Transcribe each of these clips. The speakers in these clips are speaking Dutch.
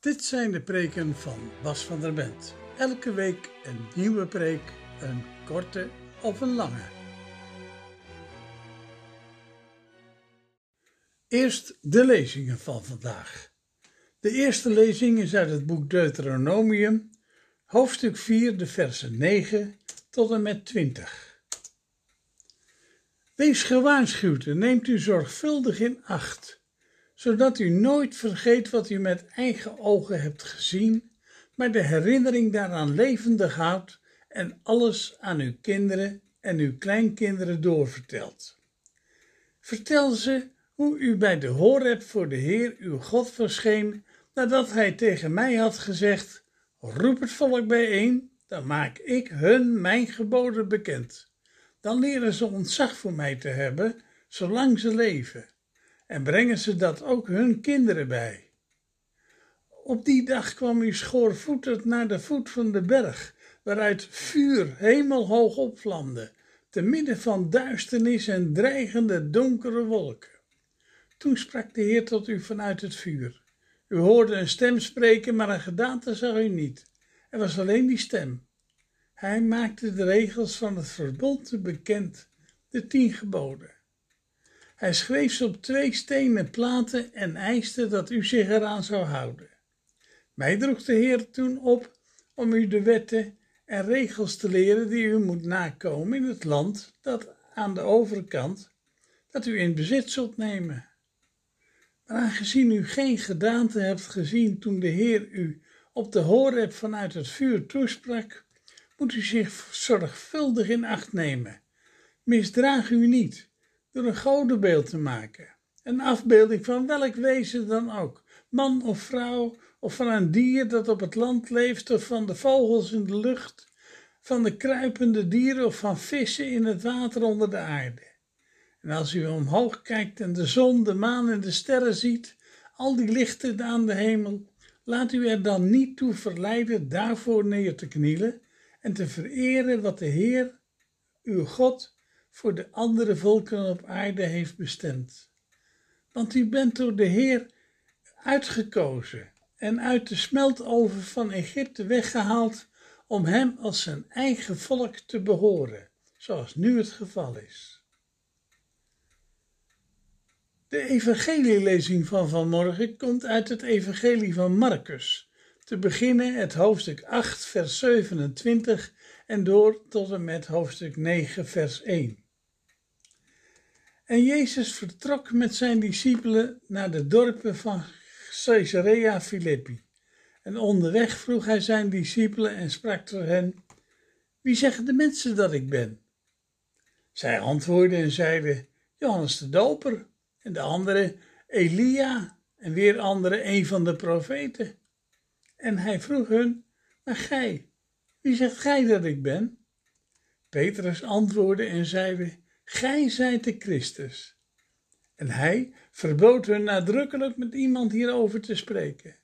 Dit zijn de preken van Bas van der Bent. Elke week een nieuwe preek, een korte of een lange. Eerst de lezingen van vandaag. De eerste lezing is uit het boek Deuteronomium, hoofdstuk 4, de versen 9 tot en met 20. Wees gewaarschuwd en neemt u zorgvuldig in acht zodat u nooit vergeet wat u met eigen ogen hebt gezien, maar de herinnering daaraan levendig houdt en alles aan uw kinderen en uw kleinkinderen doorvertelt. Vertel ze hoe u bij de Horeb voor de Heer uw God verscheen, nadat hij tegen mij had gezegd: Roep het volk bijeen, dan maak ik hun mijn geboden bekend. Dan leren ze ontzag voor mij te hebben, zolang ze leven en brengen ze dat ook hun kinderen bij. Op die dag kwam u schoorvoetend naar de voet van de berg, waaruit vuur hemelhoog opvlamde, te midden van duisternis en dreigende donkere wolken. Toen sprak de Heer tot u vanuit het vuur. U hoorde een stem spreken, maar een gedaante zag u niet. Er was alleen die stem. Hij maakte de regels van het verbond bekend, de tien geboden. Hij schreef ze op twee stenen platen en eiste dat u zich eraan zou houden. Mij droeg de Heer toen op om u de wetten en regels te leren die u moet nakomen in het land dat aan de overkant, dat u in bezit zult nemen. Maar aangezien u geen gedaante hebt gezien toen de Heer u op de horeb vanuit het vuur toesprak, moet u zich zorgvuldig in acht nemen. Misdraag u niet door een godenbeeld te maken. Een afbeelding van welk wezen dan ook, man of vrouw, of van een dier dat op het land leeft, of van de vogels in de lucht, van de kruipende dieren of van vissen in het water onder de aarde. En als u omhoog kijkt en de zon, de maan en de sterren ziet, al die lichten aan de hemel, laat u er dan niet toe verleiden daarvoor neer te knielen en te vereren wat de Heer, uw God, voor de andere volken op aarde heeft bestemd. Want u bent door de Heer uitgekozen en uit de smeltoven van Egypte weggehaald om hem als zijn eigen volk te behoren, zoals nu het geval is. De evangelielezing van vanmorgen komt uit het evangelie van Marcus, te beginnen het hoofdstuk 8 vers 27 en door tot en met hoofdstuk 9 vers 1. En Jezus vertrok met zijn discipelen naar de dorpen van Caesarea Philippi. En onderweg vroeg hij zijn discipelen en sprak tot hen: Wie zeggen de mensen dat ik ben? Zij antwoordden en zeiden: Johannes de Doper, en de andere Elia, en weer andere een van de profeten. En hij vroeg hun: Maar gij, wie zegt gij dat ik ben? Petrus antwoordde en zeide: Gij zijt de Christus. En hij verbood hun nadrukkelijk met iemand hierover te spreken.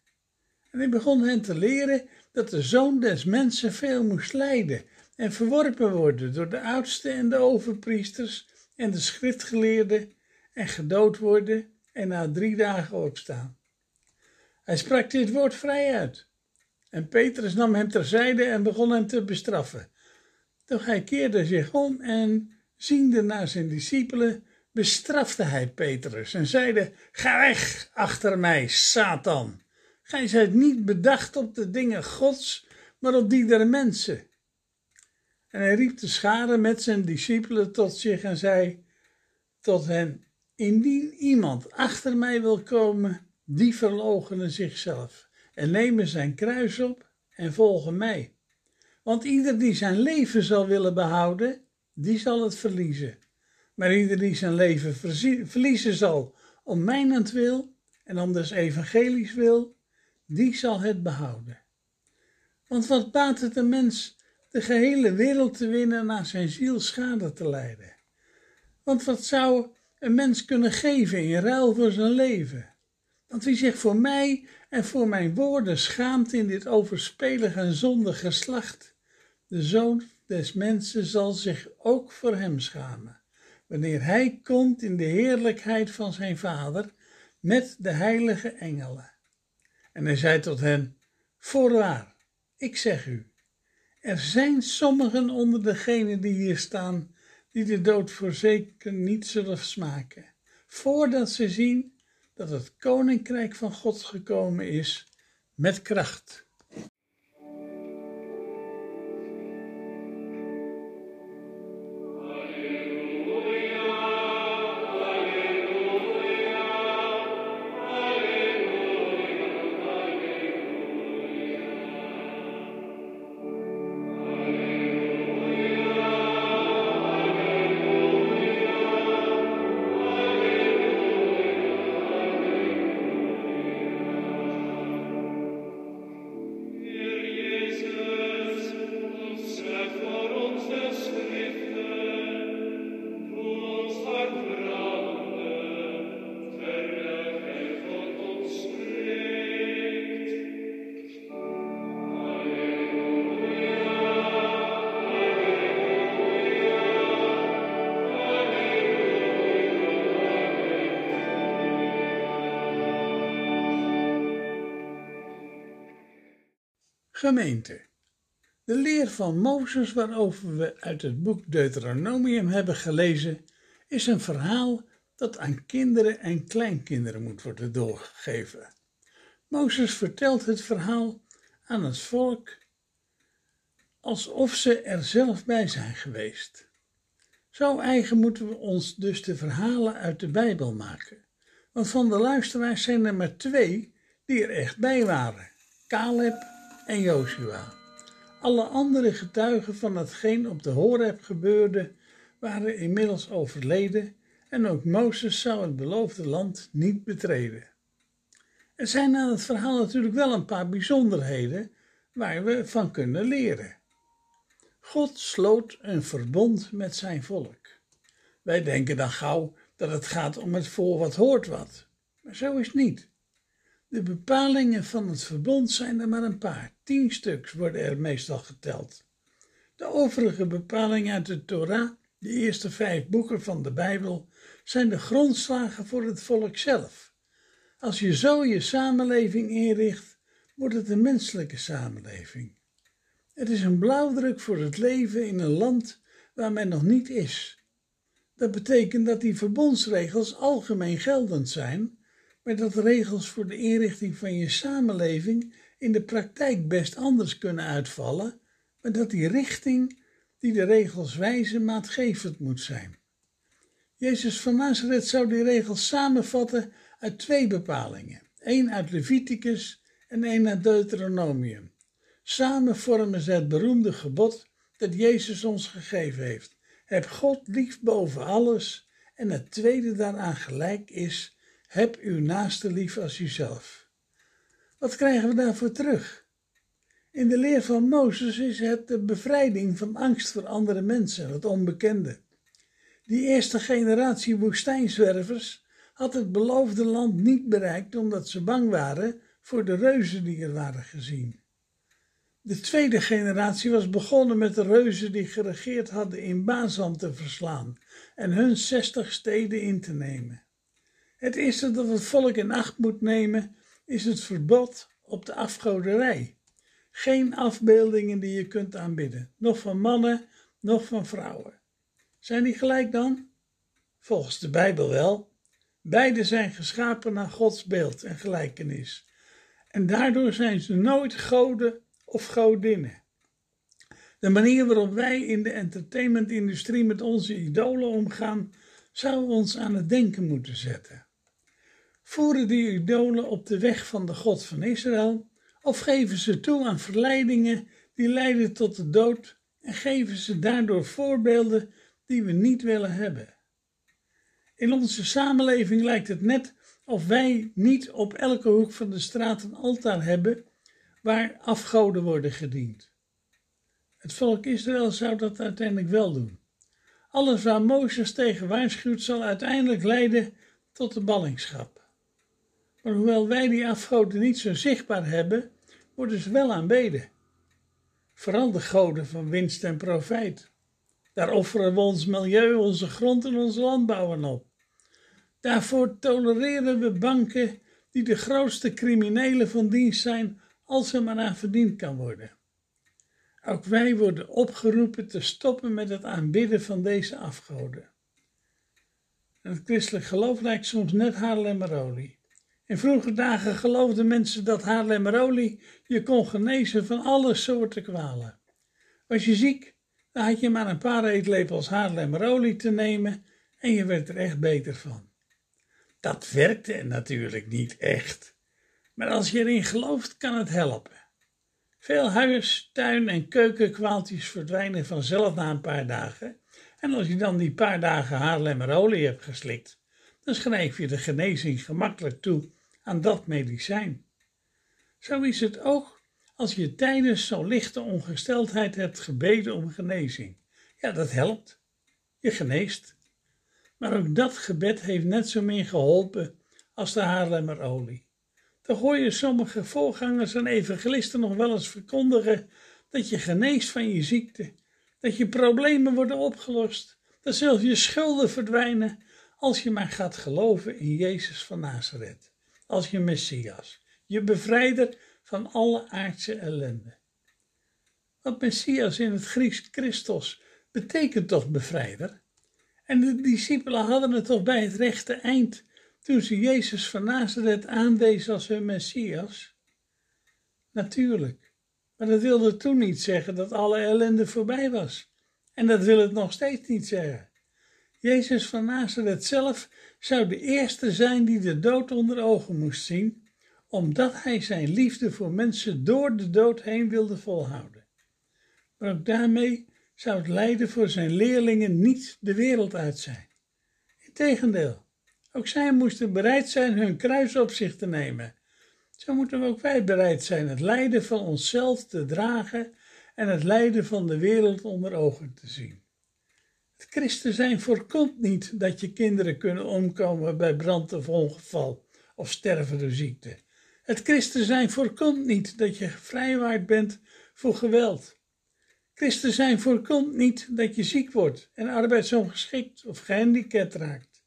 En hij begon hen te leren dat de zoon des mensen veel moest lijden en verworpen worden door de oudsten en de overpriesters en de schriftgeleerden en gedood worden en na drie dagen opstaan. Hij sprak dit woord vrij uit. En Petrus nam hem terzijde en begon hem te bestraffen. Doch hij keerde zich om en ziende naar zijn discipelen, bestrafte hij Petrus en zeide: Ga weg achter mij, Satan. Gij zijt niet bedacht op de dingen Gods, maar op die der mensen. En hij riep de schade met zijn discipelen tot zich en zei tot hen: Indien iemand achter mij wil komen, die verloochenen zichzelf en nemen zijn kruis op en volgen mij. Want ieder die zijn leven zal willen behouden, die zal het verliezen. Maar ieder die zijn leven verliezen zal om mijnentwil en om des evangelies wil, die zal het behouden. Want wat baat het een mens de gehele wereld te winnen en zijn ziel schade te lijden? Want wat zou een mens kunnen geven in ruil voor zijn leven? Want wie zich voor mij en voor mijn woorden schaamt in dit overspelig en zondig geslacht, de zoon des mensen zal zich ook voor hem schamen, wanneer hij komt in de heerlijkheid van zijn Vader met de heilige engelen. En hij zei tot hen: Voorwaar, ik zeg u, er zijn sommigen onder degenen die hier staan, die de dood voorzeker niet zullen smaken, voordat ze zien dat het koninkrijk van God gekomen is met kracht. Gemeente. De leer van Mozes waarover we uit het boek Deuteronomium hebben gelezen, is een verhaal dat aan kinderen en kleinkinderen moet worden doorgegeven. Mozes vertelt het verhaal aan het volk alsof ze er zelf bij zijn geweest. Zo eigen moeten we ons dus de verhalen uit de Bijbel maken. Want van de luisteraars zijn er maar twee die er echt bij waren: Caleb en Joshua. Alle andere getuigen van hetgeen op de Horeb gebeurde, waren inmiddels overleden en ook Mozes zou het beloofde land niet betreden. Er zijn aan het verhaal natuurlijk wel een paar bijzonderheden waar we van kunnen leren. God sloot een verbond met zijn volk. Wij denken dan gauw dat het gaat om het voor wat hoort wat. Maar zo is het niet. De bepalingen van het verbond zijn er maar een paar. Tien stuks worden er meestal geteld. De overige bepalingen uit de Torah, de eerste vijf boeken van de Bijbel, zijn de grondslagen voor het volk zelf. Als je zo je samenleving inricht, wordt het een menselijke samenleving. Het is een blauwdruk voor het leven in een land waar men nog niet is. Dat betekent dat die verbondsregels algemeen geldend zijn maar dat regels voor de inrichting van je samenleving in de praktijk best anders kunnen uitvallen, maar dat die richting die de regels wijzen maatgevend moet zijn. Jezus van Nazareth zou die regels samenvatten uit twee bepalingen, één uit Leviticus en één uit Deuteronomium. Samen vormen ze het beroemde gebod dat Jezus ons gegeven heeft. Heb God lief boven alles en het tweede daaraan gelijk is, heb uw naaste lief als uzelf. Wat krijgen we daarvoor terug? In de leer van Mozes is het de bevrijding van angst voor andere mensen, het onbekende. Die eerste generatie woestijnzwervers had het beloofde land niet bereikt omdat ze bang waren voor de reuzen die er waren gezien. De tweede generatie was begonnen met de reuzen die geregeerd hadden in Bazan te verslaan en hun zestig steden in te nemen. Het eerste dat het volk in acht moet nemen is het verbod op de afgoderij. Geen afbeeldingen die je kunt aanbidden, nog van mannen, nog van vrouwen. Zijn die gelijk dan? Volgens de Bijbel wel. Beide zijn geschapen naar Gods beeld en gelijkenis. En daardoor zijn ze nooit goden of godinnen. De manier waarop wij in de entertainmentindustrie met onze idolen omgaan, zou ons aan het denken moeten zetten. Voeren die idolen op de weg van de God van Israël? Of geven ze toe aan verleidingen die leiden tot de dood en geven ze daardoor voorbeelden die we niet willen hebben? In onze samenleving lijkt het net of wij niet op elke hoek van de straat een altaar hebben waar afgoden worden gediend. Het volk Israël zou dat uiteindelijk wel doen. Alles waar Mozes tegen waarschuwt zal uiteindelijk leiden tot de ballingschap. Maar hoewel wij die afgoden niet zo zichtbaar hebben, worden ze wel aanbeden. Vooral de goden van winst en profijt. Daar offeren we ons milieu, onze grond en onze landbouwen op. Daarvoor tolereren we banken die de grootste criminelen van dienst zijn als er maar aan verdiend kan worden. Ook wij worden opgeroepen te stoppen met het aanbidden van deze afgoden. het christelijk geloof lijkt soms net Haarlemmerolie. In vroege dagen geloofden mensen dat Haarlemmerolie je kon genezen van alle soorten kwalen. Was je ziek, dan had je maar een paar eetlepels Haarlemmerolie te nemen en je werd er echt beter van. Dat werkte natuurlijk niet echt, maar als je erin gelooft kan het helpen. Veel huis, tuin en keukenkwaaltjes verdwijnen vanzelf na een paar dagen. En als je dan die paar dagen Haarlemmerolie hebt geslikt, dan schrijf je de genezing gemakkelijk toe aan dat medicijn. Zo is het ook als je tijdens zo'n lichte ongesteldheid hebt gebeden om genezing. Ja, dat helpt. Je geneest. Maar ook dat gebed heeft net zo min geholpen als de Haarlemmerolie. Dan hoor je sommige voorgangers en evangelisten nog wel eens verkondigen dat je geneest van je ziekte, dat je problemen worden opgelost, dat zelfs je schulden verdwijnen als je maar gaat geloven in Jezus van Nazareth, als je Messias, je bevrijder van alle aardse ellende. Want Messias in het Grieks Christos betekent toch bevrijder? En de discipelen hadden het toch bij het rechte eind toen ze Jezus van Nazareth aanwezen als hun Messias? Natuurlijk, maar dat wilde toen niet zeggen dat alle ellende voorbij was. En dat wil het nog steeds niet zeggen. Jezus van Nazareth zelf zou de eerste zijn die de dood onder ogen moest zien, omdat hij zijn liefde voor mensen door de dood heen wilde volhouden. Maar ook daarmee zou het lijden voor zijn leerlingen niet de wereld uit zijn. Integendeel, ook zij moesten bereid zijn hun kruis op zich te nemen. Zo moeten ook wij bereid zijn het lijden van onszelf te dragen en het lijden van de wereld onder ogen te zien. Christen zijn voorkomt niet dat je kinderen kunnen omkomen bij brand of ongeval of sterven door ziekte. Het christen zijn voorkomt niet dat je vrijwaard bent voor geweld. Christen zijn voorkomt niet dat je ziek wordt en arbeidsongeschikt of gehandicapt raakt.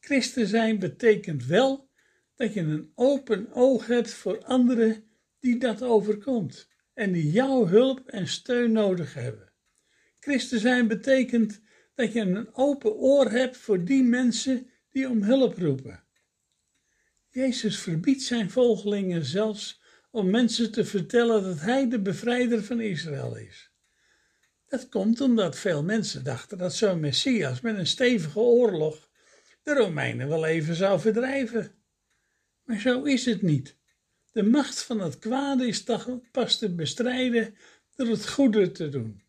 Christen zijn betekent wel dat je een open oog hebt voor anderen die dat overkomt en die jouw hulp en steun nodig hebben. Christen zijn betekent dat je een open oor hebt voor die mensen die om hulp roepen. Jezus verbiedt zijn volgelingen zelfs om mensen te vertellen dat hij de bevrijder van Israël is. Dat komt omdat veel mensen dachten dat zo'n Messias met een stevige oorlog de Romeinen wel even zou verdrijven. Maar zo is het niet. De macht van het kwade is pas te bestrijden door het goede te doen.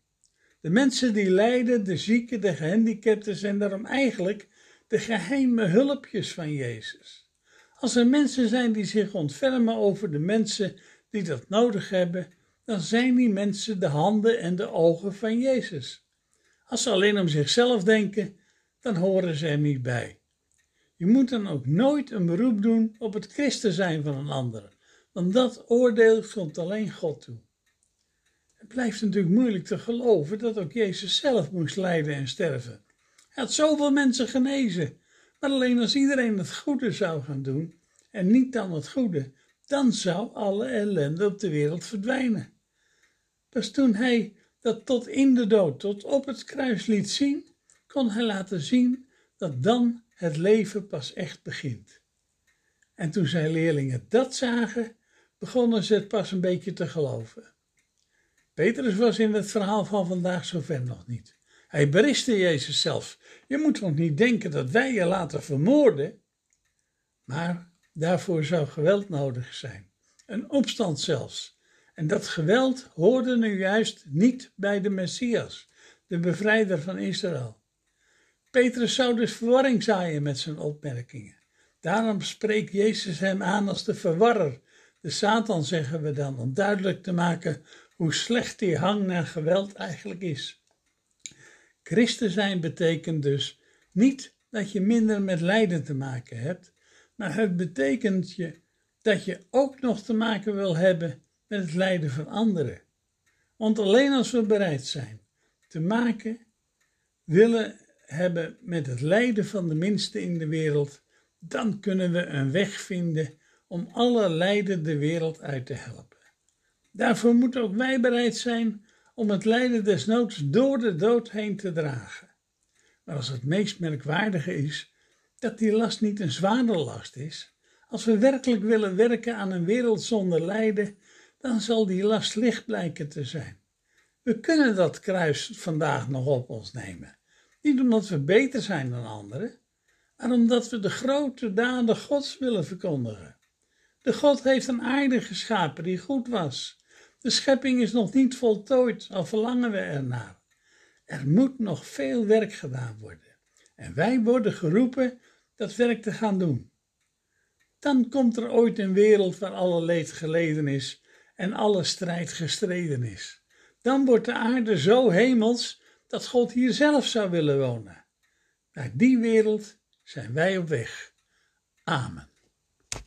De mensen die lijden, de zieken, de gehandicapten zijn daarom eigenlijk de geheime hulpjes van Jezus. Als er mensen zijn die zich ontfermen over de mensen die dat nodig hebben, dan zijn die mensen de handen en de ogen van Jezus. Als ze alleen om zichzelf denken, dan horen ze er niet bij. Je moet dan ook nooit een beroep doen op het christen zijn van een ander, want dat oordeel komt alleen God toe. Het blijft natuurlijk moeilijk te geloven dat ook Jezus zelf moest lijden en sterven. Hij had zoveel mensen genezen, maar alleen als iedereen het goede zou gaan doen en niet dan het goede, dan zou alle ellende op de wereld verdwijnen. Pas toen hij dat tot in de dood, tot op het kruis liet zien, kon hij laten zien dat dan het leven pas echt begint. En toen zijn leerlingen dat zagen, begonnen ze het pas een beetje te geloven. Petrus was in het verhaal van vandaag zover nog niet. Hij beristte Jezus zelf. Je moet toch niet denken dat wij je laten vermoorden? Maar daarvoor zou geweld nodig zijn. Een opstand zelfs. En dat geweld hoorde nu juist niet bij de Messias, de bevrijder van Israël. Petrus zou dus verwarring zaaien met zijn opmerkingen. Daarom spreekt Jezus hem aan als de verwarrer, de Satan zeggen we dan, om duidelijk te maken hoe slecht die hang naar geweld eigenlijk is. Christen zijn betekent dus niet dat je minder met lijden te maken hebt, maar het betekent je dat je ook nog te maken wil hebben met het lijden van anderen. Want alleen als we bereid zijn te maken, willen hebben met het lijden van de minste in de wereld, dan kunnen we een weg vinden om alle lijden de wereld uit te helpen. Daarvoor moeten ook wij bereid zijn om het lijden desnoods door de dood heen te dragen. Maar als het meest merkwaardige is dat die last niet een zware last is, als we werkelijk willen werken aan een wereld zonder lijden, dan zal die last licht blijken te zijn. We kunnen dat kruis vandaag nog op ons nemen. Niet omdat we beter zijn dan anderen, maar omdat we de grote daden Gods willen verkondigen. De God heeft een aarde geschapen die goed was. De schepping is nog niet voltooid, al verlangen we ernaar. Er moet nog veel werk gedaan worden. En wij worden geroepen dat werk te gaan doen. Dan komt er ooit een wereld waar alle leed geleden is en alle strijd gestreden is. Dan wordt de aarde zo hemels dat God hier zelf zou willen wonen. Naar die wereld zijn wij op weg. Amen.